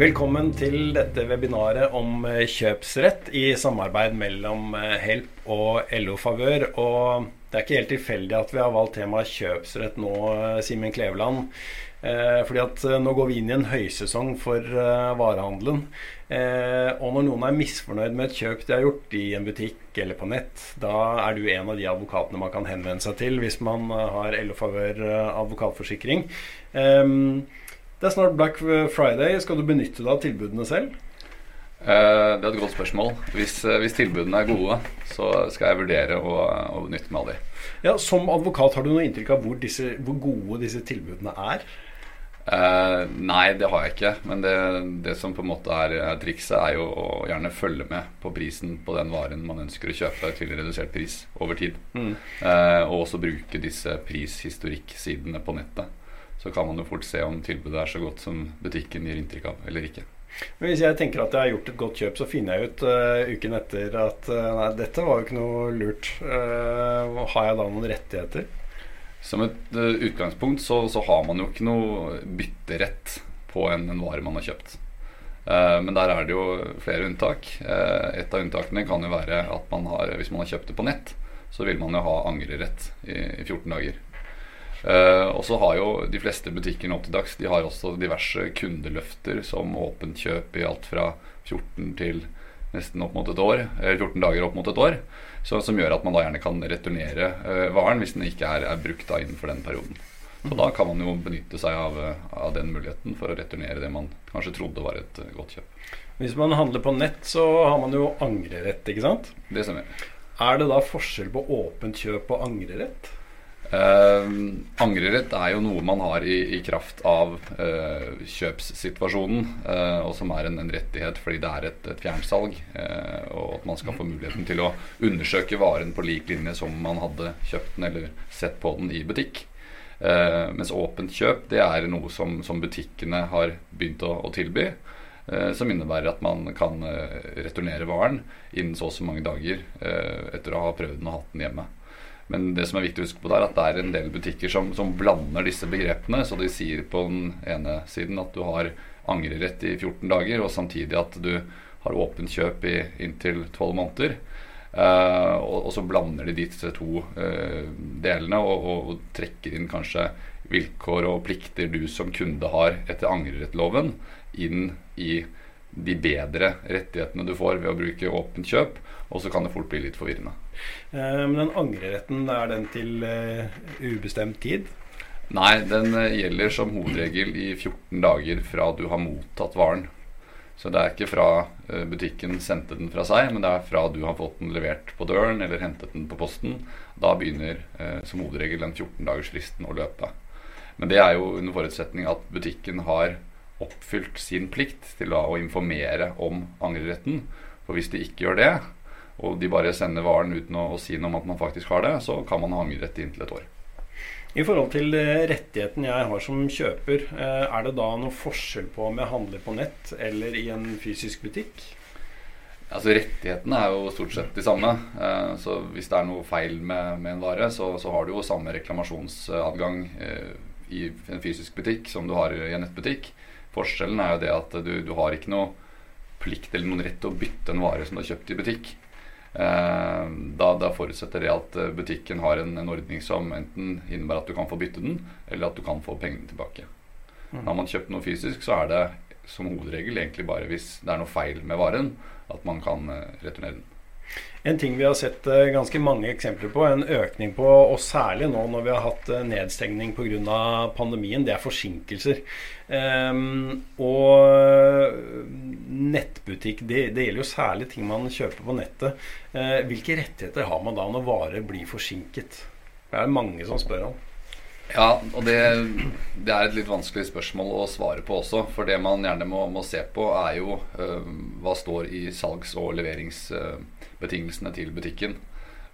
Velkommen til dette webinaret om eh, kjøpsrett i samarbeid mellom eh, Help og LO Favør. Og det er ikke helt tilfeldig at vi har valgt temaet kjøpsrett nå, eh, Simen Kleveland. Fordi at nå går vi inn i en høysesong for eh, varehandelen. Eh, og når noen er misfornøyd med et kjøp de har gjort i en butikk eller på nett, da er du en av de advokatene man kan henvende seg til hvis man har LO Favør advokatforsikring. Det er snart Black Friday. Skal du benytte deg av tilbudene selv? Eh, det er et godt spørsmål. Hvis, eh, hvis, tilbudene er gode, så skal jeg vurdere å, å benytte meg av dem. Ja, som advokat, har du noe inntrykk av hvor, disse, hvor gode disse tilbudene er? Eh, nei, det har jeg ikke. Men det, det, som på en måte er, er trikset, er jo å gjerne følge med på prisen på den varen man ønsker å kjøpe til redusert pris over tid. Mm. Eh, og også bruke disse prishistorikksidene på nettet så kan man jo fort se om tilbudet er så godt som butikken gir inntrykk av, eller ikke. Men Hvis jeg tenker at jeg har gjort et godt kjøp, så finner jeg ut uh, uken etter at uh, nei, dette var jo ikke noe lurt. Uh, har jeg da noen rettigheter? Som et utgangspunkt så, så, har man jo ikke noe bytterett på en, en vare man har kjøpt. men der er det jo flere unntak. et av unntakene kan jo være at man har, hvis man har kjøpt det på nett, så vil man jo ha angrerett i, i 14 dager. Uh, og så har jo de fleste butikker opp til dags De har også diverse kundeløfter som åpent kjøp i alt fra 14 til nesten opp mot et år, eller 14 dager opp mot et år. Så, som gjør at man da gjerne kan returnere uh, varen hvis den ikke er, er brukt da innenfor den perioden. Så da kan man jo benytte seg av, av, den muligheten for å returnere det man kanskje trodde var et godt kjøp. Hvis man handler på nett, så har man jo angrerett, ikke sant? Det stemmer. Er det da forskjell på åpent kjøp og angrerett? Uh, angrerett er jo noe man har i, i kraft av uh, kjøpssituasjonen, uh, og som er en, en, rettighet fordi det er et, et fjernsalg. og at man skal få muligheten til å undersøke varen på lik linje som man hadde kjøpt den eller sett på den i butikk. mens åpent kjøp det er noe som, som butikkene har begynt å, å tilby. som innebærer at man kan returnere varen innen så og så mange dager etter å ha prøvd den og hatt den hjemme. Men det som er viktig å huske på der, at det er en del butikker som, som, blander disse begrepene. Så de sier på den ene siden at du har angrerett i 14 dager, og samtidig at du har åpent kjøp i inntil 12 måneder. Uh, og, og, så blander de disse to uh, delene og, og, og, trekker inn kanskje vilkår og plikter du som kunde har etter angrerettloven, inn i de bedre rettighetene du får ved å bruke åpent kjøp. Og så kan det fort bli litt forvirrende. Eh, men den angreretten, er den til uh, ubestemt tid? Nei, den uh, gjelder som hovedregel i 14 dager fra du har mottatt varen. Så det er ikke fra butikken sendte den fra seg, men det er fra du har fått den levert på døren eller hentet den på posten. Da begynner som hovedregel den 14-dagersfristen å løpe. Men det er jo under forutsetning at butikken har oppfylt sin plikt til å informere om angreretten. For hvis de ikke gjør det, og de bare sender varen uten å, si noe om at man faktisk har det, så kan man ha angrerett i inntil et år. I forhold til eh, rettigheten jeg har som kjøper, eh, er det da noe forskjell på om jeg handler på nett eller i en fysisk butikk? Altså Rettighetene er jo stort sett de samme. Eh, så hvis det er noe feil med, med en vare, så, så, har du jo samme reklamasjonsadgang i en fysisk butikk som du har i en nettbutikk. Forskjellen er jo det at du, du har ikke noe plikt eller noen rett til å bytte en vare som du har kjøpt i butikk. Eh, da, da, forutsetter det at eh, butikken har en, en, ordning som enten innebærer at du kan få bytte den, eller at du kan få pengene tilbake. Mm. Har man kjøpt noe fysisk, så er det som hovedregel egentlig bare hvis det er noe feil med varen, at man kan eh, returnere den. En ting vi har sett uh, ganske mange eksempler på, en økning på, og særlig nå når vi har hatt uh, nedstengning pga. pandemien, det er forsinkelser. Um, og nettbutikk, det, det, gjelder jo særlig ting man kjøper på nettet. Uh, hvilke rettigheter har man da når varer blir forsinket? Det er mange som spør om. Ja, og det, det, er et litt vanskelig spørsmål å svare på også. For det man gjerne må, må se på, er jo hva står i salgs- og leverings betingelsene til butikken.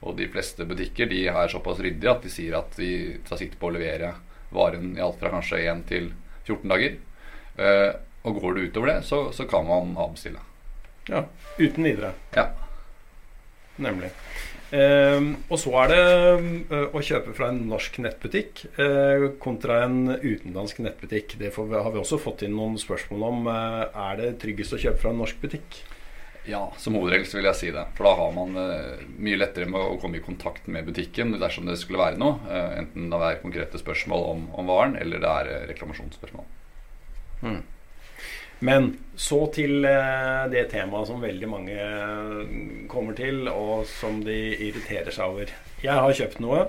Og de fleste butikker de er såpass ryddige at de sier at de tar sikte på å levere varen i alt fra kanskje 1 til 14 dager. Uh, og går det utover det, så, så kan man avbestille. Ja, Uten videre. Ja. Nemlig. Eh, og så er det eh, å kjøpe fra en norsk nettbutikk eh, kontra en utenlandsk nettbutikk. Det vi, har vi også fått inn noen spørsmål om. Eh, er det tryggest å kjøpe fra en norsk butikk? Ja, som hovedregel så vil jeg si det. For da har man uh, mye lettere med å komme i kontakt med butikken dersom det skulle være noe. Uh, enten det er konkrete spørsmål om, om varen, eller det er uh, reklamasjonsspørsmål. Mm. Men så til det temaet som veldig mange kommer til, og som de irriterer seg over. Jeg har kjøpt noe.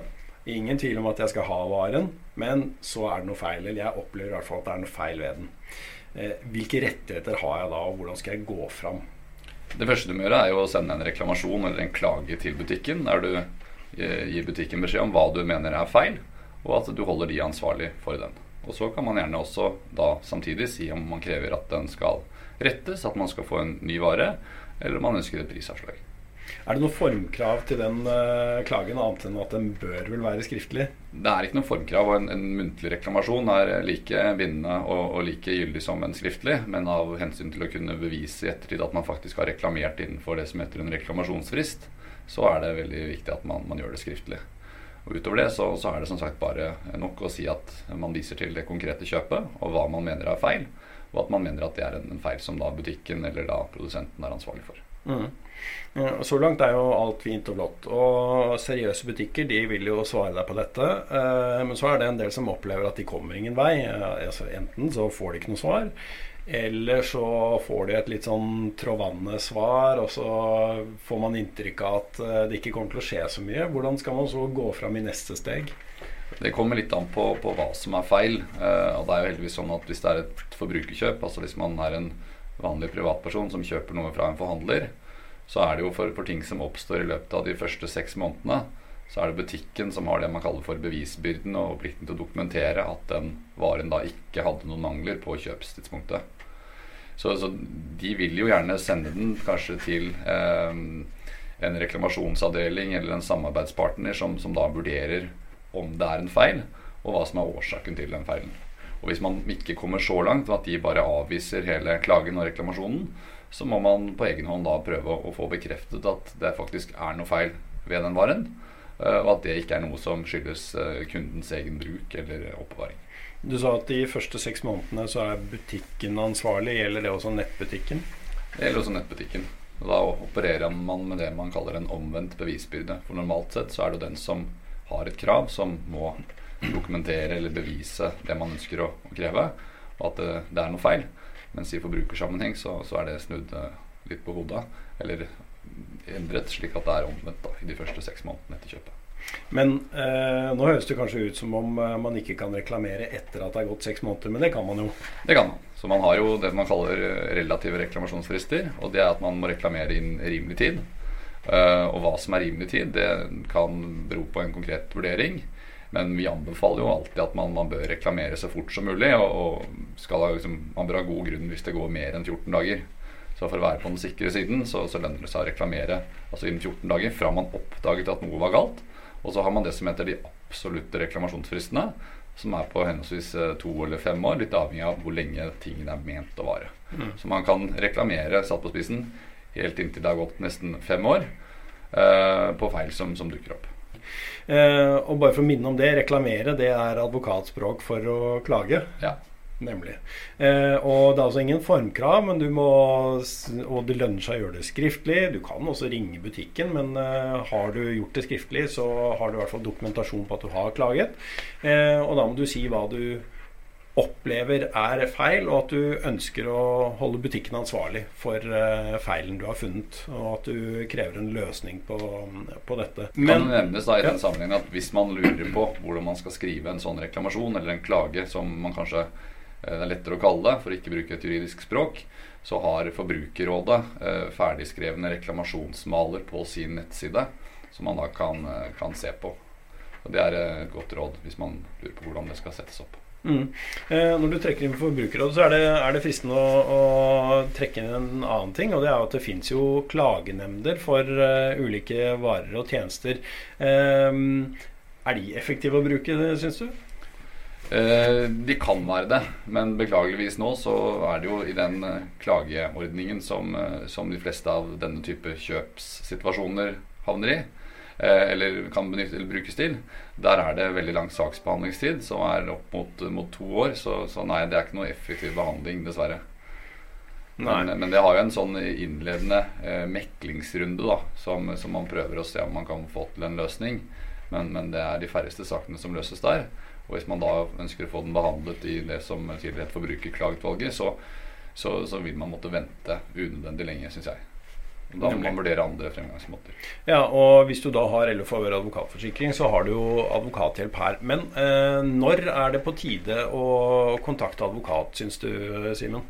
Ingen tvil om at jeg skal ha varen, men så er det noe feil. Eller jeg opplever i hvert fall at det er noe feil ved den. Hvilke rettigheter har jeg da, og hvordan skal jeg gå fram? Det første du må gjøre, er jo å sende en reklamasjon eller en klage til butikken, der du eh, gir butikken beskjed om hva du mener er feil, og at du holder de ansvarlig for den. Og Så kan man gjerne også da samtidig si om man krever at den skal rettes, at man skal få en ny vare, eller om man ønsker et prisavslag. Er det noe formkrav til den uh, klagen, annet enn at den bør vel være skriftlig? Det er ikke noe formkrav. og En, en muntlig reklamasjon er like bindende og, og, like gyldig som en skriftlig, men av hensyn til å kunne bevise i ettertid at man faktisk har reklamert innenfor det som heter en reklamasjonsfrist, så er det veldig viktig at man, man gjør det skriftlig. Og Utover det så, så, er det som sagt bare nok å si at man viser til det konkrete kjøpet, og hva man mener er feil, og at man mener at det er en, en feil som da butikken eller da produsenten er ansvarlig for. Mm. Så langt er jo alt fint og flott. Og seriøse butikker de vil jo svare deg på dette. Eh, men så er det en del som opplever at de kommer ingen vei. Altså, enten så får de ikke noe svar, eller så får de et litt sånn trådvannet svar, og så får man inntrykk av at eh, det ikke kommer til å skje så mye. Hvordan skal man så gå fram i neste steg? Det kommer litt an på, på hva som er feil. Eh, og det er jo heldigvis sånn at Hvis det er et forbrukerkjøp, altså hvis man er en vanlig privatperson som kjøper noe fra en forhandler, så er det jo for, for, ting som oppstår i løpet av de første seks månedene, så er det butikken som har det man kaller for bevisbyrden og plikten til å dokumentere at den varen da ikke hadde noen mangler på kjøpstidspunktet. Så, så de vil jo gjerne sende den kanskje til eh, en reklamasjonsavdeling eller en samarbeidspartner som, som da vurderer om det er en feil, og hva som er årsaken til den feilen. Og Hvis man ikke kommer så langt at de bare avviser hele klagen og reklamasjonen, så må man på egen hånd da prøve å få bekreftet at det faktisk er noe feil ved den varen. Eh, og at det ikke er noe som skyldes eh, kundens egen bruk eller oppbevaring. Du sa at de første seks månedene så er butikken ansvarlig. Gjelder det også nettbutikken? Det gjelder også nettbutikken. Da opererer man med det man kaller en omvendt bevisbyrde. For normalt sett så er det den som har et krav, som må dokumentere eller bevise det man ønsker å, å kreve, og at det, det er noe feil. Mens i forbrukersammenheng så, så er det snudd eh, litt på hodet, eller endret slik at det er omvendt da, i de første seks månedene etter kjøpet. Men eh, nå høres det kanskje ut som om eh, man ikke kan reklamere etter at det har gått seks måneder, men det kan man jo? Det kan man. Så man har jo det man kaller eh, relative reklamasjonsfrister, og det er at man må reklamere innen rimelig tid. Eh, og hva som er rimelig tid, det kan bero på en konkret vurdering. Men vi anbefaler jo alltid at man, man bør reklamere så fort som mulig. Og, og liksom, man bør ha god grunn hvis det går mer enn 14 dager. Så for å være på den sikre siden, så, så lønner det seg å reklamere altså innen 14 dager fra man oppdaget at noe var galt. Og så har man det som heter de absolutte reklamasjonsfristene, som er på henholdsvis eh, to eller fem år, litt avhengig av hvor lenge tingene er ment å vare. Mm. Så man kan reklamere satt på spissen helt inntil det har gått nesten fem år eh, på feil som, som dukker opp. Eh, og bare for å minne om det, reklamere det er advokatspråk for å klage. Ja. Nemlig. Eh, og det er altså ingen formkrav, men du må, og det lønner seg å gjøre det skriftlig. Du kan også ringe butikken, men eh, har du gjort det skriftlig, så har du i hvert fall dokumentasjon på at du har klaget. Eh, og da må du si hva du opplever er feil, og at du ønsker å holde butikken ansvarlig for uh, feilen du har funnet, og at du krever en løsning på, på dette. Men, kan det nevnes da i den sammenhengen at Hvis man lurer på hvordan man skal skrive en sånn reklamasjon, eller en klage, som man kanskje uh, det er lettere å kalle det, for å ikke bruke et juridisk språk, så har Forbrukerrådet uh, ferdigskrevne reklamasjonsmaler på sin nettside, som man da kan, kan se på. Og Det er et godt råd hvis man lurer på hvordan det skal settes opp. Mm. Eh, når du trekker inn Forbrukerrådet, så er det, er det fristende å, å, trekke inn en annen ting. Og det er at det fins jo klagenemnder for uh, ulike varer og tjenester. Eh, er de effektive å bruke, syns du? Eh, de kan være det, men beklageligvis nå så er det jo i den uh, klageordningen som, uh, som, de fleste av denne type kjøpssituasjoner havner i, eh, eller kan benytte, eller brukes til, der er det veldig lang saksbehandlingstid, som er opp mot, mot to år. Så, så, nei, det er ikke noe effektiv behandling, dessverre. Men, men, det har jo en sånn innledende eh, meklingsrunde da, som, som, man prøver å se om man kan få til en løsning. Men, men, det er de færreste sakene som løses der. Og hvis man da ønsker å få den behandlet i det som tidligere het Forbrukerklageutvalget, så, så, så, vil man måtte vente unødvendig lenge, syns jeg. Da må man vurdere andre fremgangsmåter. Ja, og Hvis du da har LO Favør advokatforsikring, så har du jo advokathjelp her. Men eh, når er det på tide å kontakte advokat, syns du, Simen?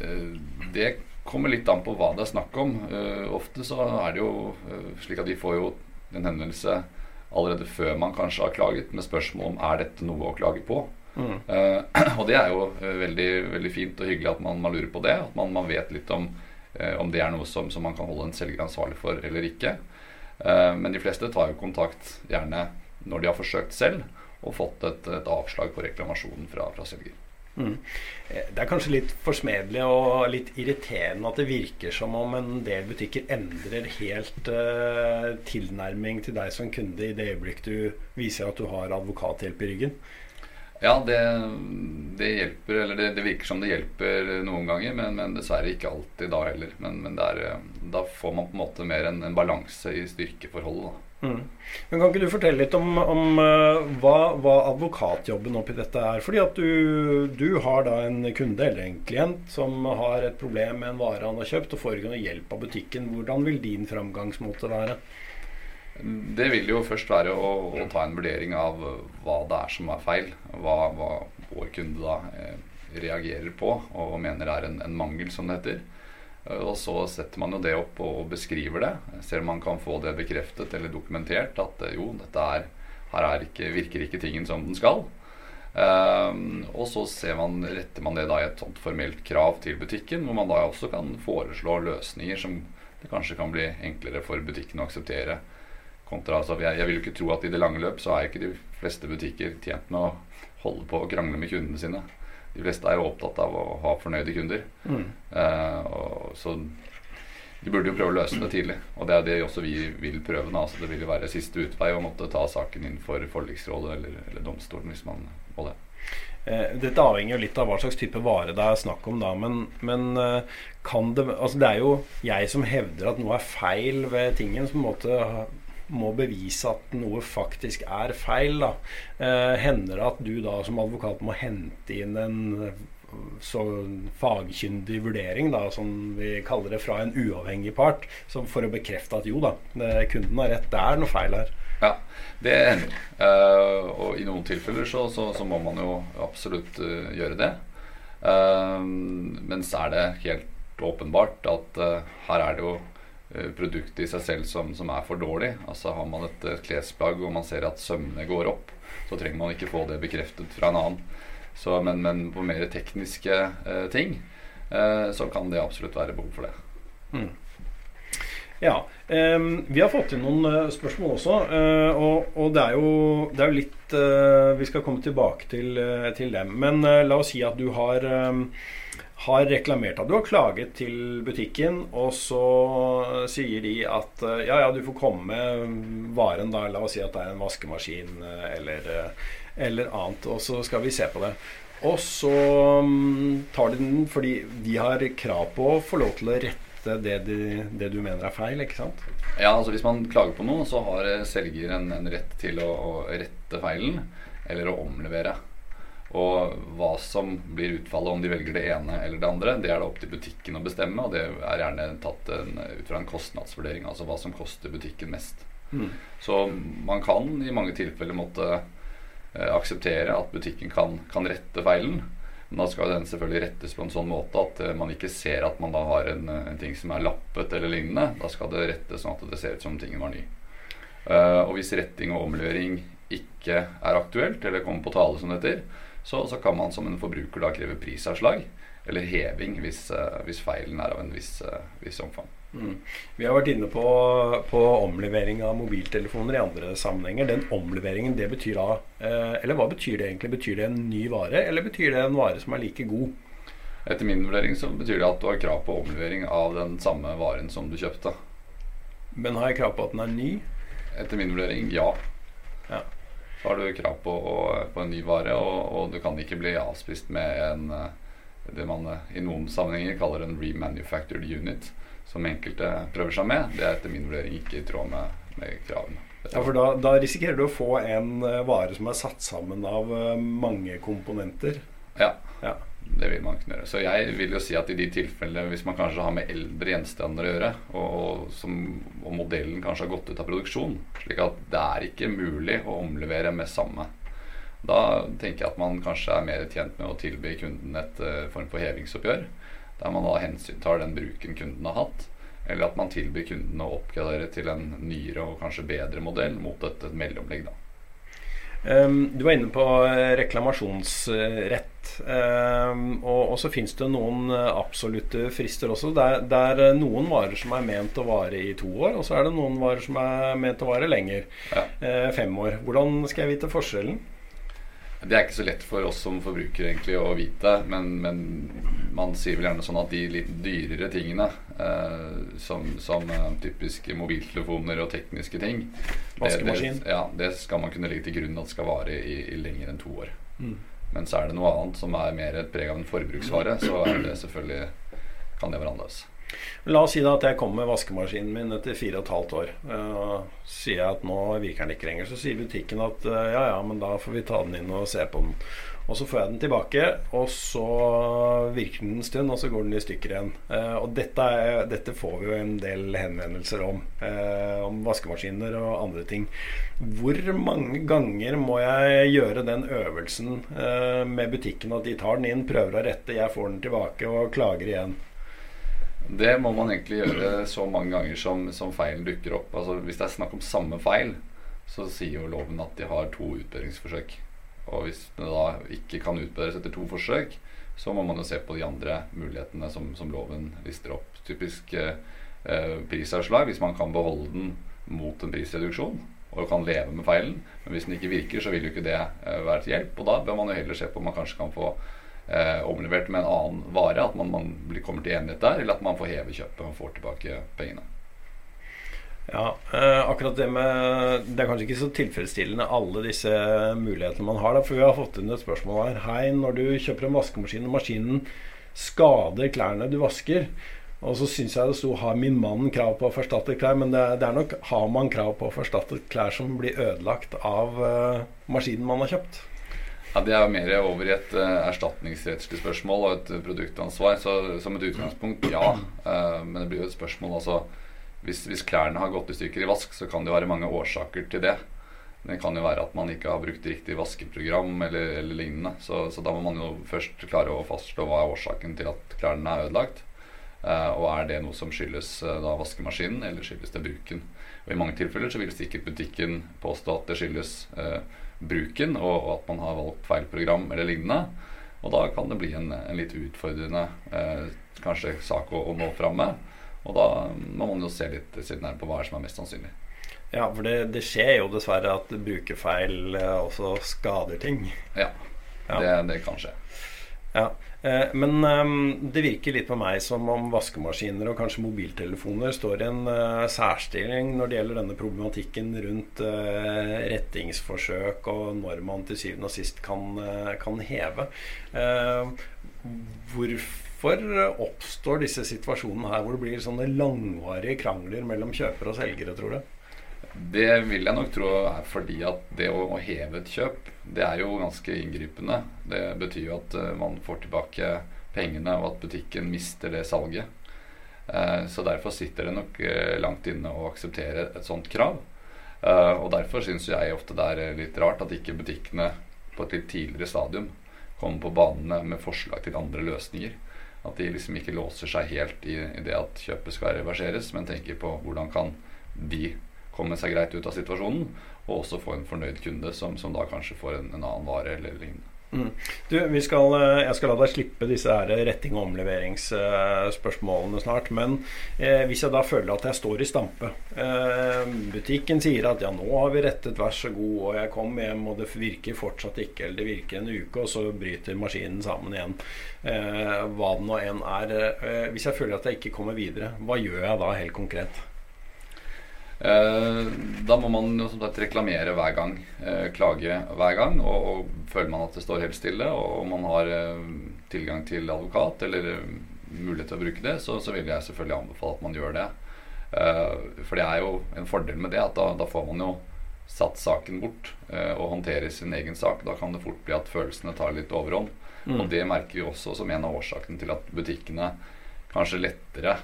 Eh, det kommer litt an på hva det er snakk om. Eh, ofte så er det jo eh, slik at vi får jo en henvendelse allerede før man kanskje har klaget, med spørsmål om er dette noe å klage på. Mm. og det er jo veldig, veldig, fint og hyggelig at man, man lurer på det. At man, man vet litt om, om det er noe som, som, man kan holde en selger ansvarlig for eller ikke. men de fleste tar jo kontakt gjerne når de har forsøkt selv og fått et, et avslag på reklamasjonen fra, fra selger. Mm. Det er kanskje litt forsmedelig og litt irriterende at det virker som om en del butikker endrer helt uh, tilnærming til deg som kunde i det øyeblikk du viser at du har advokathjelp i ryggen. Ja, det, det hjelper, eller det, det, virker som det hjelper noen ganger, men, men dessverre ikke alltid da heller. Men, men er, eh, da får man på en måte mer en, en balanse i styrkeforholdet. Mm. Men Kan ikke du fortelle litt om, om uh, hva, hva, advokatjobben oppi dette er? Fordi at du, du, har da en kunde eller en klient som har et problem med en vare han har kjøpt, og får ikke noe hjelp av butikken. Hvordan vil din framgangsmåte være? Det vil jo først være å, å, ta en vurdering av hva det er som er feil. Hva, hva vår kunde da eh, reagerer på og mener er en, en mangel, som det heter. Eh, og så setter man jo det opp og beskriver det. Ser om man kan få det bekreftet eller dokumentert at eh, jo, dette er, her er ikke, virker ikke tingen som den skal. Um, og så man, retter man det da i et sånt formelt krav til butikken, hvor man da også kan foreslå løsninger som det kanskje kan bli enklere for butikken å akseptere. Kontra, altså, jeg, jeg, vil ikke tro at i det lange løp så er ikke de fleste butikker tjent med å holde på å krangle med kundene sine de fleste er jo opptatt av å ha fornøyde kunder. Mm. Uh, så de burde jo prøve å løse det tidlig. Og det er det også vi vil prøve. Da. Altså, det vil jo være siste utvei å måtte ta saken inn for forliksrådet eller, eller domstolen hvis man må det. Eh, dette avhenger jo litt av hva slags type vare det er snakk om, da. Men, men eh, kan det Altså, det er jo jeg som hevder at noe er feil ved tingen, som på en måte må bevise at noe faktisk er feil. Da. Eh, hender det at du da som advokat må hente inn en så fagkyndig vurdering, da, som vi kaller det, fra en uavhengig part, for å bekrefte at jo da, kunden har rett, det er noe feil her. Ja, det hender. Uh, og i noen tilfeller så, så, så, må man jo absolutt uh, gjøre det. Uh, men så er det helt åpenbart at her er det jo Eh, produktet i seg selv som, som, er for dårlig. Altså Har man et, klesplagg og man ser at sømmene går opp, så trenger man ikke få det bekreftet fra en annen. Så, men, men, på mer tekniske eh, ting eh, så kan det absolutt være behov for det. Mm. Ja. Eh, vi har fått inn noen uh, spørsmål også. Uh, og, og det, er jo, det, er jo, litt Vi skal komme tilbake til, til dem. Men la oss si at du har har reklamert at du har klaget til butikken, og så sier de at eh, ja, ja, du får komme med varen da, la oss si at det er en vaskemaskin eh, eller, eh, eller annet, og så skal vi se på det. Og så mm, tar de den fordi de har krav på å få lov til å rette det, de, det du mener er feil, ikke sant? Ja, altså hvis man klager på noe, så har selger en, en rett til å, å rette feilen eller å omlevere. Og hva som blir utfallet, om de velger det ene eller det andre, det er det opp til butikken å bestemme. Og det er gjerne tatt en, ut fra en kostnadsvurdering, altså hva som koster butikken mest. Mm. Så man kan i mange tilfeller måtte eh, akseptere at butikken kan, kan, rette feilen. Men da skal den selvfølgelig rettes på en sånn måte at eh, man ikke ser at man da har en, en, ting som er lappet eller lignende. Da skal det rettes sånn at det ser ut som tingen var ny. Uh, og hvis retting og omgjøring ikke er aktuelt, eller kommer på tale, som det heter, så, så, kan man som en forbruker da kreve prisavslag eller heving hvis, uh, hvis feilen er av en viss, uh, viss omfang. Mm. Vi har vært inne på, på, omlevering av mobiltelefoner i andre sammenhenger. Den omleveringen, det betyr da eh, Eller hva betyr det egentlig? Betyr det en ny vare, eller betyr det en vare som er like god? Etter min vurdering så betyr det at du har krav på omlevering av den samme varen som du kjøpte. Men har jeg krav på at den er ny? Etter min vurdering. Ja. Så har du krav på, på en ny vare, og, og du kan ikke bli avspist med en eh, det man eh, i noen sammenhenger kaller en remanufactured unit, som enkelte prøver seg med. Det er etter min vurdering ikke i tråd med, med kravene. Ja, for da, da risikerer du å få en eh, vare som er satt sammen av mange komponenter. Ja, Ja. Det vil man kunne gjøre. Så jeg vil jo si at i de tilfellene hvis man kanskje har med eldre gjenstander å gjøre, og, som, og modellen kanskje har gått ut av produksjon, slik at det er ikke mulig å omlevere med samme, da tenker jeg at man kanskje er mer tjent med å tilby kunden et uh, form for hevingsoppgjør, der man da hensyntar den bruken kunden har hatt, eller at man tilbyr kunden å oppgradere til en nyere og kanskje bedre modell mot et, et mellomlegg. da. Um, du var inne på eh, reklamasjonsrett. Um, og, og så fins det noen eh, absolutte frister også. Det er, det er eh, noen varer som er ment å vare i to år, og så er det noen varer som er ment å vare lenger. Ja. Eh, fem år. Hvordan skal jeg vite forskjellen? Det er ikke så lett for oss som forbrukere egentlig å vite, men, men man sier vel gjerne sånn at de litt dyrere tingene, eh, som, som eh, typisk mobiltelefoner og tekniske ting det- Det, ja, det skal man kunne legge til grunn at skal vare i, i lenger enn to år. Mm. Men så er det noe annet som er mer et preg av en forbruksvare, så er det selvfølgelig kan det være annerledes. La oss si da at jeg kommer med vaskemaskinen min etter fire og et halvt år. Uh, sier jeg at nå virker den ikke lenger, så sier butikken at uh, ja ja, men da får vi ta den inn og se på den. Og så får jeg den tilbake, og så virker den en stund, og så går den i stykker igjen. Eh, og dette, er, dette får vi jo en del henvendelser om. eh, om vaskemaskiner og andre ting. Hvor mange ganger må jeg gjøre den øvelsen eh, med butikken at de tar den inn, prøver å rette, jeg får den tilbake og klager igjen? Det må man egentlig gjøre så mange ganger som, som feilen dukker opp. Altså Hvis det er snakk om samme feil, så sier jo loven at de har to utbedringsforsøk. Og hvis det da ikke kan utbedres etter to forsøk, så må man jo se på de andre mulighetene som, som loven lister opp. Typisk eh, prisavslag, hvis man kan beholde den mot en prisreduksjon og kan leve med feilen. Men hvis den ikke virker, så vil jo ikke det eh, være til hjelp. Og da bør man jo heller se på om man kanskje kan få eh, omlevert med en annen vare. At man, man kommer til enighet der, eller at man får heve kjøpet og får tilbake pengene. Ja, eh, akkurat det med Det er kanskje ikke så tilfredsstillende alle disse mulighetene man har. Da, for vi har fått inn et spørsmål her. Hei, når du kjøper en vaskemaskin og maskinen skader klærne du vasker, og så syns jeg det sto 'har min mann krav på å forstattet klær', men det det er nok 'har man krav på å forstattet klær' som blir ødelagt av eh, maskinen man har kjøpt. Ja, Det er jo mer over i et uh, erstatningsrettslig spørsmål og et produktansvar. Så som et utgangspunkt, ja. Uh, men det blir jo et spørsmål altså hvis, hvis klærne har gått i stykker i vask, så kan det være mange årsaker til det. Det kan jo være at man ikke har brukt riktig vaskeprogram eller, eller lignende. Så, så da må man jo først klare å fastslå hva er årsaken til at klærne er ødelagt. Eh, og er det noe som skyldes eh, da vaskemaskinen, eller skyldes det bruken? Og I mange tilfeller så vil sikkert butikken påstå at det skyldes eh, bruken, og, og at man har valgt feil program eller lignende. Og da kan det bli en, en litt utfordrende eh, kanskje sak å, å nå fram med. Og da må man jo se litt, se litt på hva er som er mest sannsynlig. Ja, for det, det skjer jo dessverre at brukerfeil eh, også skader ting. Ja, Ja. Det, det kan skje. Ja, eh, Men eh, det virker litt på meg som om vaskemaskiner og kanskje mobiltelefoner står i en eh, særstilling når det gjelder denne problematikken rundt eh, rettingsforsøk og når man til syvende og sist kan, eh, kan heve. Eh, hvorfor oppstår disse situasjonene her hvor det blir sånne langvarige krangler mellom kjøpere og selgere, tror du? Det vil jeg nok tro er fordi at det å, heve et kjøp, det er jo ganske inngripende. Det betyr jo at eh, man får tilbake pengene, og at butikken mister det salget. Eh, så derfor sitter det nok eh, langt inne å akseptere et sånt krav. Og derfor syns jeg ofte det er litt rart at ikke butikkene på et litt tidligere stadium kommer på banene med forslag til andre løsninger. At de liksom ikke låser seg helt i, i det at kjøpet skal reverseres, men tenker på hvordan kan de komme seg greit ut av situasjonen, og også få en fornøyd kunde som, som da kanskje får en, en annen vare eller lignende. Mm. Du, skal, eh, jeg skal la deg slippe disse retting- og omleveringsspørsmålene snart. Men eh, hvis jeg da føler at jeg står i stampe eh, Butikken sier at ja, nå har vi rettet, vær så god. Og jeg kom hjem, og det virker fortsatt ikke. Eller det virker en uke, og så bryter maskinen sammen igjen. Eh, hva det nå enn er. Eh, hvis jeg føler at jeg ikke kommer videre, hva gjør jeg da helt konkret? Eh, da må man som sagt reklamere hver gang. Eh, klage hver gang. Og, og, føler man at det står helt stille, og man har eh, tilgang til advokat eller mulighet til å bruke det, så, så, vil jeg selvfølgelig anbefale at man gjør det. For det er jo en fordel med det at da, da får man jo satt saken bort og håndterer sin egen sak. Da kan det fort bli at følelsene tar litt overhånd. Mm. Og det merker vi også som en av årsakene til at butikkene kanskje lettere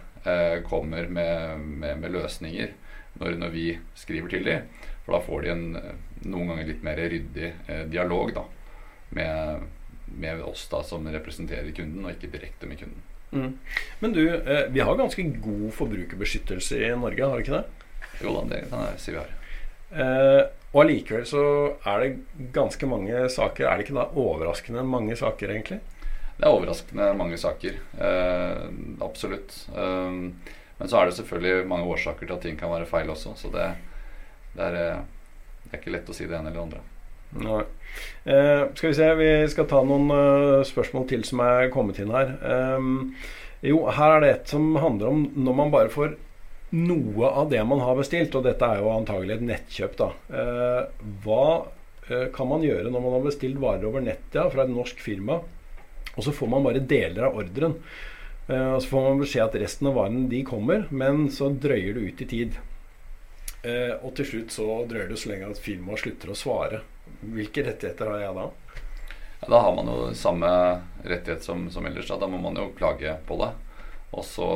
kommer med, med, med løsninger når, når, vi skriver til dem. For da får de en noen ganger litt mer ryddig eh, dialog da, med, med, oss da som representerer kunden, og ikke direkte med kunden. Mm. Men du, eh, vi har ganske god forbrukerbeskyttelse i Norge, har vi ikke det? Jo da, det kan jeg si vi har. Eh, og allikevel så er det ganske mange saker. Er det ikke da overraskende mange saker, egentlig? Det er overraskende mange saker. Eh, absolutt. Eh, men så er det selvfølgelig mange årsaker til at ting kan være feil også. Så det, det, er, eh, det er, ikke lett å si det ene eller det andre. Nei. Eh, skal vi se, vi skal ta noen uh, spørsmål til som er kommet inn her. Um, jo, her er det et som handler om når man bare får noe av det man har bestilt, og dette er jo antagelig et nettkjøp, da. Eh, hva eh, kan man gjøre når man har bestilt varer over nettet ja, fra et norsk firma, og så får man bare deler av ordren? Eh, og så får man beskjed at resten av varene de kommer, men så drøyer det ut i tid. Eh, og til slutt så drøyer det så lenge at firmaet slutter å svare. Hvilke rettigheter har jeg da? Ja, da har man jo samme rettighet som, som ellers. Da. da må man jo klage på det. Og så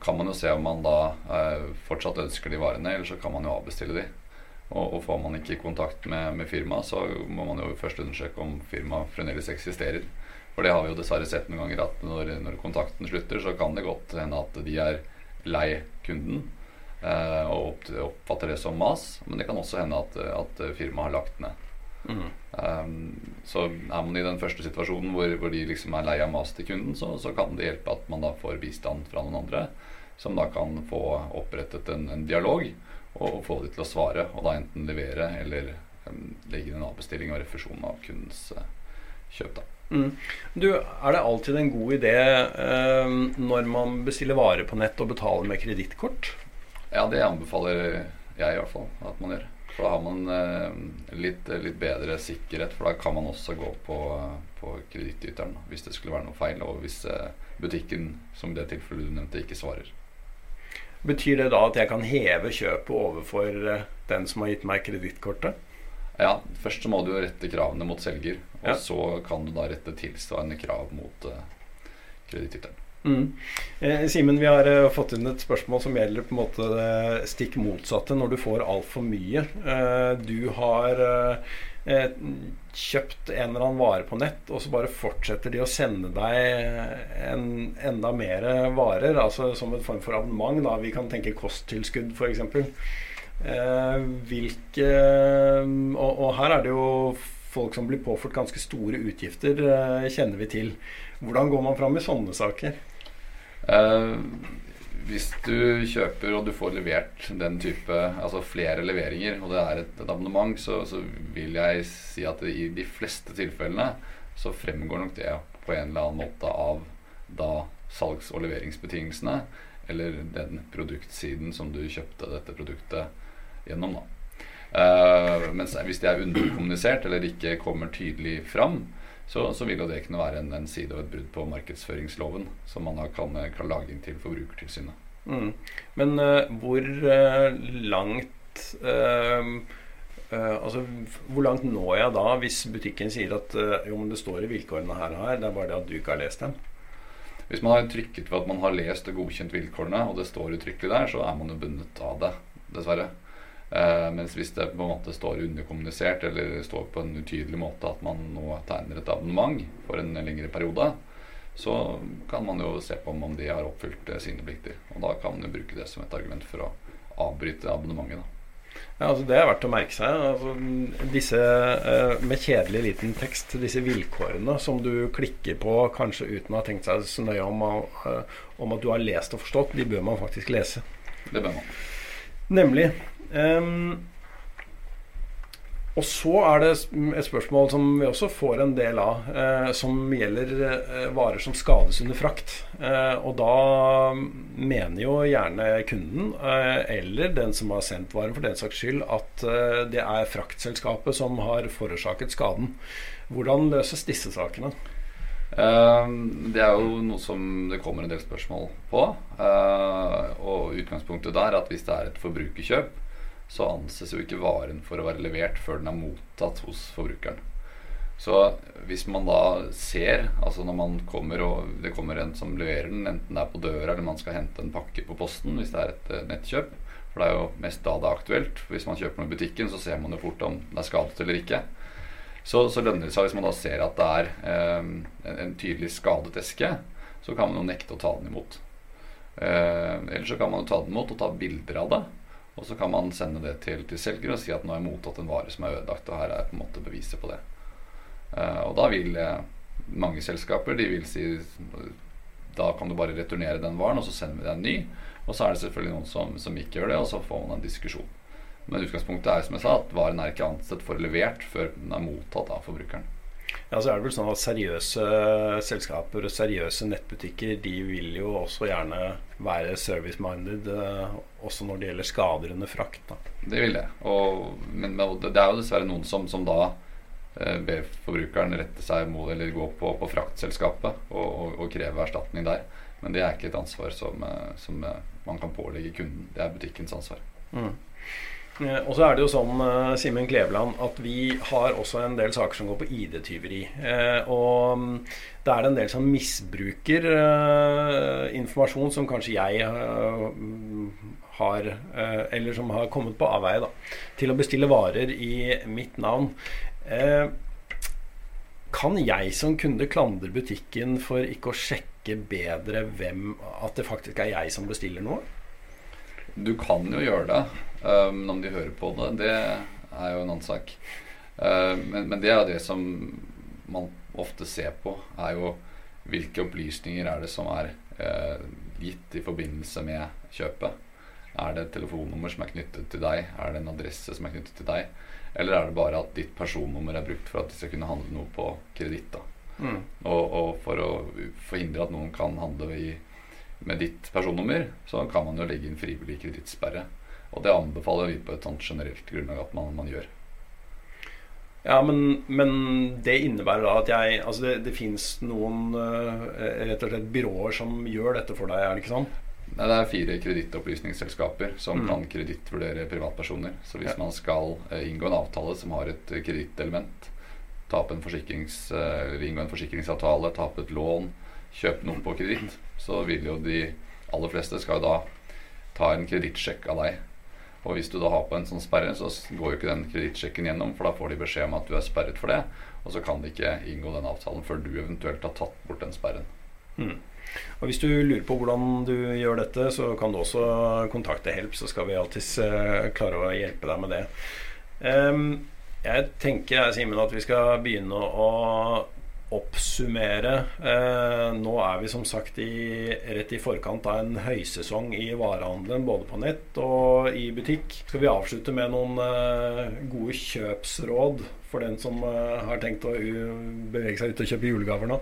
kan man jo se om man da eh, fortsatt ønsker de varene, eller så kan man jo avbestille de. Og, og får man ikke kontakt med, med firmaet, så må man jo først undersøke om firmaet fremdeles eksisterer. For det har vi jo dessverre sett noen ganger at når, når kontakten slutter, så kan det godt hende at de er lei kunden eh, og oppfatter det som mas. Men det kan også hende at, at firmaet har lagt ned. Mm. Um, så er man i den første situasjonen hvor, hvor de liksom er lei av mas til kunden, så, så, kan det hjelpe at man da får bistand fra noen andre, som da kan få opprettet en, en dialog og, og, få de til å svare. Og da enten levere eller um, legge inn en avbestilling og refusjon av kundens uh, kjøp. da Mm. Du, Er det alltid en god idé eh, når man bestiller varer på nett, å betale med kredittkort? Ja, det anbefaler jeg i hvert fall at man gjør. For da har man eh, litt, litt, bedre sikkerhet, for da kan man også gå på, på kredittyteren hvis det skulle være noe feil, og hvis eh, butikken, som i det tilfellet du nevnte, ikke svarer. Betyr det da at jeg kan heve kjøpet overfor eh, den som har gitt meg kredittkortet? Ja, først så må du jo rette kravene mot selger, og ja. så kan du da rette tilsvarende krav mot uh, kredittyteren. Mm. Eh, Simen, vi har eh, fått inn et spørsmål som gjelder på en måte det stikk motsatte når du får altfor mye. Eh, du har uh, kjøpt en eller annen vare på nett, og så bare fortsetter de å sende deg en, enda mer varer, altså som en form for abonnement. Da. Vi kan tenke kosttilskudd, f.eks. Uh, hvilke og, og, her er det jo folk som blir påført ganske store utgifter, kjenner vi til. Hvordan går man fram i sånne saker? Eh, hvis du kjøper og du får levert den type Altså flere leveringer, og det er et, et abonnement, så, så, vil jeg si at i de fleste tilfellene så fremgår nok det på en eller annen måte av da salgs- og leveringsbetingelsene, eller den produktsiden som du kjøpte dette produktet gjennom. da. Uh, mens hvis det er underkommunisert eller ikke kommer tydelig fram, så, så vil jo det kunne være en, en, side og et brudd på markedsføringsloven, som man kan, kan lage inn til Forbrukertilsynet. Mm. Men uh, hvor uh, langt altså, Hvor langt når jeg da hvis butikken sier at jo, men det står i vilkårene her, her, det er bare det at du ikke har lest dem? Hvis man har trykket ved at man har lest og godkjent vilkårene, og det står uttrykkelig der, så er man jo bundet av det, dessverre. Eh, mens hvis det på en måte står underkommunisert eller står på en utydelig måte at man nå tegner et abonnement for en lengre periode, så kan man jo se på om de har oppfylt uh, sine plikter. Og da kan man jo bruke det som et argument for å avbryte abonnementet. Ja, altså Det er verdt å merke seg. Altså, disse uh, med kjedelig liten tekst, disse vilkårene som du klikker på kanskje uten å ha tenkt seg så nøye om, om at du har lest og forstått, de bør man faktisk lese. Det bør man. Nemlig. Um, Og så er det et spørsmål som vi også får en del av, eh, som gjelder eh, varer som skades under frakt. Eh, og da mener jo gjerne kunden, eh, eller den som har sendt varen for den saks skyld, at eh, det er fraktselskapet som har forårsaket skaden. Hvordan løses disse sakene? Eh, det er jo noe som det kommer en del spørsmål på. og utgangspunktet der er at hvis det er et forbrukerkjøp, så anses jo ikke varen for å være levert før den er mottatt hos forbrukeren. Så hvis man da ser, altså når man kommer og det kommer en som leverer den, enten det er på døra eller man skal hente en pakke på posten hvis det er et uh, nettkjøp, for det er jo mest da det er aktuelt. Hvis man kjøper noe i butikken, så ser man jo fort om det er skadet eller ikke. Så, så lønner det seg hvis man da ser at det er eh, en, tydelig skadet eske, så kan man jo nekte å ta den imot. Eh, eller så kan man jo ta den imot og ta bilder av det. Og så kan man sende det til, til selger og si at nå har jeg mottatt en vare som er ødelagt, og her er på en måte beviset på det. Uh, og da vil uh, mange selskaper de vil si da kan du bare returnere den varen, og så sender vi deg en ny. Og så er det selvfølgelig noen som, som, ikke gjør det, og så får man en diskusjon. Men utgangspunktet er som jeg sa, at varen er ikke ansett for levert før den er mottatt av forbrukeren. Ja, så er det vel sånn at Seriøse selskaper og seriøse nettbutikker de vil jo også gjerne være service-minded, uh, også når det gjelder skader under frakt. Da. Det vil det. Og, men, det er jo dessverre noen som, som da uh, ber forbrukeren rette seg mot eller gå på, på fraktselskapet og, og, og, kreve erstatning der. Men det er ikke et ansvar som, uh, som man kan pålegge kunden. Det er butikkens ansvar. Mm. Eh, og så er det jo sånn, Simen Kleveland, at vi har også en del saker som går på ID-tyveri. Eh, og mm, det er en del som misbruker informasjon som kanskje jeg har Eller som har kommet på avveie, da. Til å bestille varer i mitt navn. Kan jeg som kunde klandre butikken for ikke å sjekke bedre hvem At det faktisk er jeg som bestiller noe? Du kan jo gjøre det. Um, om de hører på det, det er jo en annen sak. Uh, men, men, det er jo det som man ofte ser på, er jo hvilke opplysninger er det som er uh, gitt i forbindelse med kjøpet. Er det et telefonnummer som er knyttet til deg? Er det en adresse som er knyttet til deg? Eller er det bare at ditt personnummer er brukt for at de skal kunne handle noe på kreditt? Mm. Og, og, for å forhindre at noen kan handle i, med ditt personnummer, så kan man jo legge inn frivillig kredittsperre. Og det anbefaler vi på et sånt generelt grunnlag at man, man gjør. Ja, men, men, det innebærer da at jeg Altså det, det fins noen uh, rett og slett byråer som gjør dette for deg, er det ikke sånn? Nei, det er fire kredittopplysningsselskaper som mm. kan kredittvurdere privatpersoner. Så hvis ja. man skal uh, inngå en avtale som har et uh, kredittelement, ta opp en forsikrings, inngå en forsikringsavtale, ta opp et lån, kjøpe noe på kreditt, så vil jo de aller fleste skal da ta en kredittsjekk av deg og hvis du da har på en sånn sperre, så går jo ikke den kredittsjekken gjennom, for da får de beskjed om at du er sperret for det, og så kan de ikke inngå den avtalen før du eventuelt har tatt bort den sperren. Mm. Og Hvis du lurer på hvordan du gjør dette, så kan du også kontakte Help, så skal vi alltids uh, klare å hjelpe deg med det. Um, jeg tenker Simen, at vi skal begynne å oppsummere. Eh, nå er vi som sagt i, rett i forkant av en høysesong i varehandelen, både på nett og i butikk. Skal vi avslutte med noen eh, gode kjøpsråd for den som eh, har tenkt å bevege seg ut og kjøpe julegaver nå?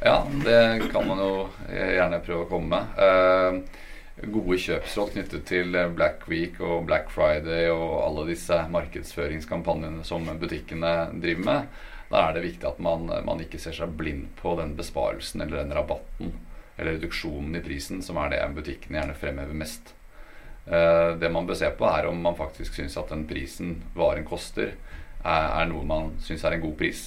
Ja, det kan man jo gjerne prøve å komme med. Eh, gode kjøpsråd knyttet til Black Week og Black Friday og alle disse markedsføringskampanjene som butikkene driver med da er det viktig at man, man, ikke ser seg blind på den besparelsen eller den rabatten eller reduksjonen i prisen, som er det butikkene gjerne fremhever mest. Eh, det man bør se på, er om man faktisk syns at den prisen varen koster, er, er noe man syns er en god pris.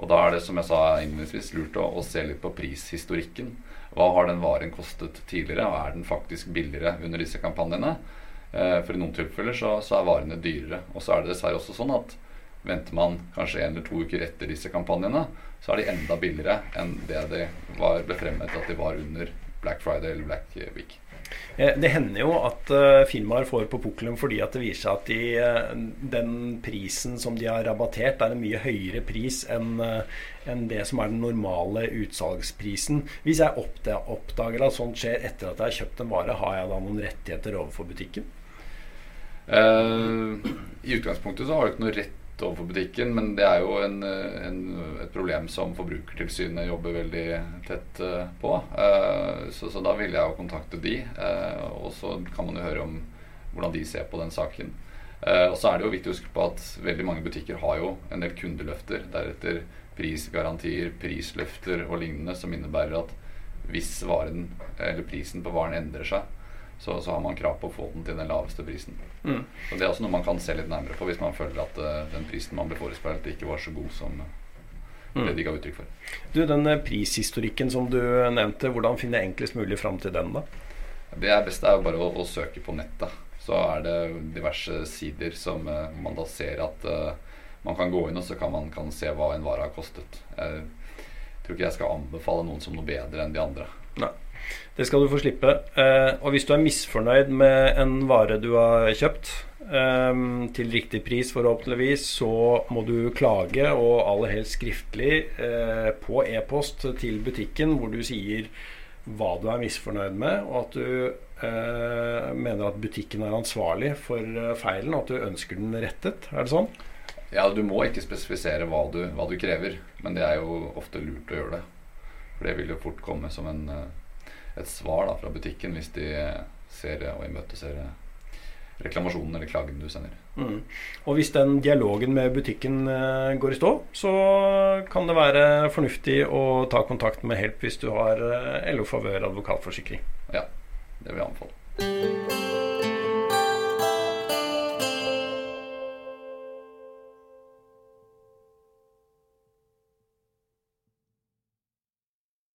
Og da er det, som jeg sa innledningsvis, lurt å, å, se litt på prishistorikken. Hva har den varen kostet tidligere, og er den faktisk billigere under disse kampanjene? Eh, for i noen tilfeller så, så er varene dyrere. Og så er det dessverre også sånn at Venter man kanskje en eller to uker etter disse kampanjene, så er de enda billigere enn det det var, ble fremmet at de var under Black Friday eller Black Week. Eh, det hender jo at uh, firmaer får på pukkelen fordi at det viser seg at de, uh, den prisen som de har rabattert, er en mye høyere pris enn enn det som er den normale utsalgsprisen. Hvis jeg oppdager at sånt skjer etter at jeg har kjøpt en vare, har jeg da noen rettigheter overfor butikken? Uh, I utgangspunktet så har du ikke noe rett overfor butikken, men det er jo en, en, et problem som Forbrukertilsynet jobber veldig tett på. Så, så da vil jeg jo kontakte de, og så kan man jo høre om hvordan de ser på den saken. Og så er det jo viktig å huske på at veldig mange butikker har jo en del kundeløfter. Deretter prisgarantier, prisløfter og lignende som innebærer at hvis varen, eller prisen på varen endrer seg, så, så, har man krav på å få den til den laveste prisen. Mm. Og Det er også noe man kan se litt nærmere på hvis man føler at uh, den prisen man ble forespeilet, ikke var så god som uh, det de ga uttrykk for. Du, Den uh, prishistorikken som du nevnte, hvordan finne enklest mulig fram til den? da? Det er best er jo bare å, å, søke på nettet. Så er det diverse sider som man da ser at man kan gå inn og så kan man kan se hva en vare har kostet. Jeg tror ikke jeg skal anbefale noen som noe bedre enn de andre. Nei. Det skal du få slippe. Eh, og hvis du er misfornøyd med en vare du har kjøpt, eh, til riktig pris forhåpentligvis, så må du klage, og aller helst skriftlig, eh, på e-post til butikken, hvor du sier hva du er misfornøyd med, og at du mener at butikken er ansvarlig for feilen, og at du ønsker den rettet. Er det sånn? Ja, du må ikke spesifisere hva du, hva du, krever, men det er jo ofte lurt å gjøre det. For det vil jo fort komme som en, et svar da, fra butikken hvis de ser og imøteser reklamasjonen eller klagen du sender. Mm. Og hvis den dialogen med butikken uh, går i stå, så kan det være fornuftig å ta kontakt med Help hvis du har uh, LO Favør advokatforsikring. Ja, det vil jeg anbefale.